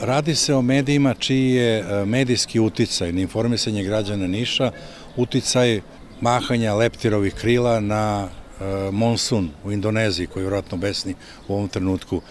Radi se o medijima čiji je e, medijski uticaj na informisanje građana Niša uticaj mahanja leptirovih krila na e, monsun u Indoneziji koji je vjerojatno besni u ovom trenutku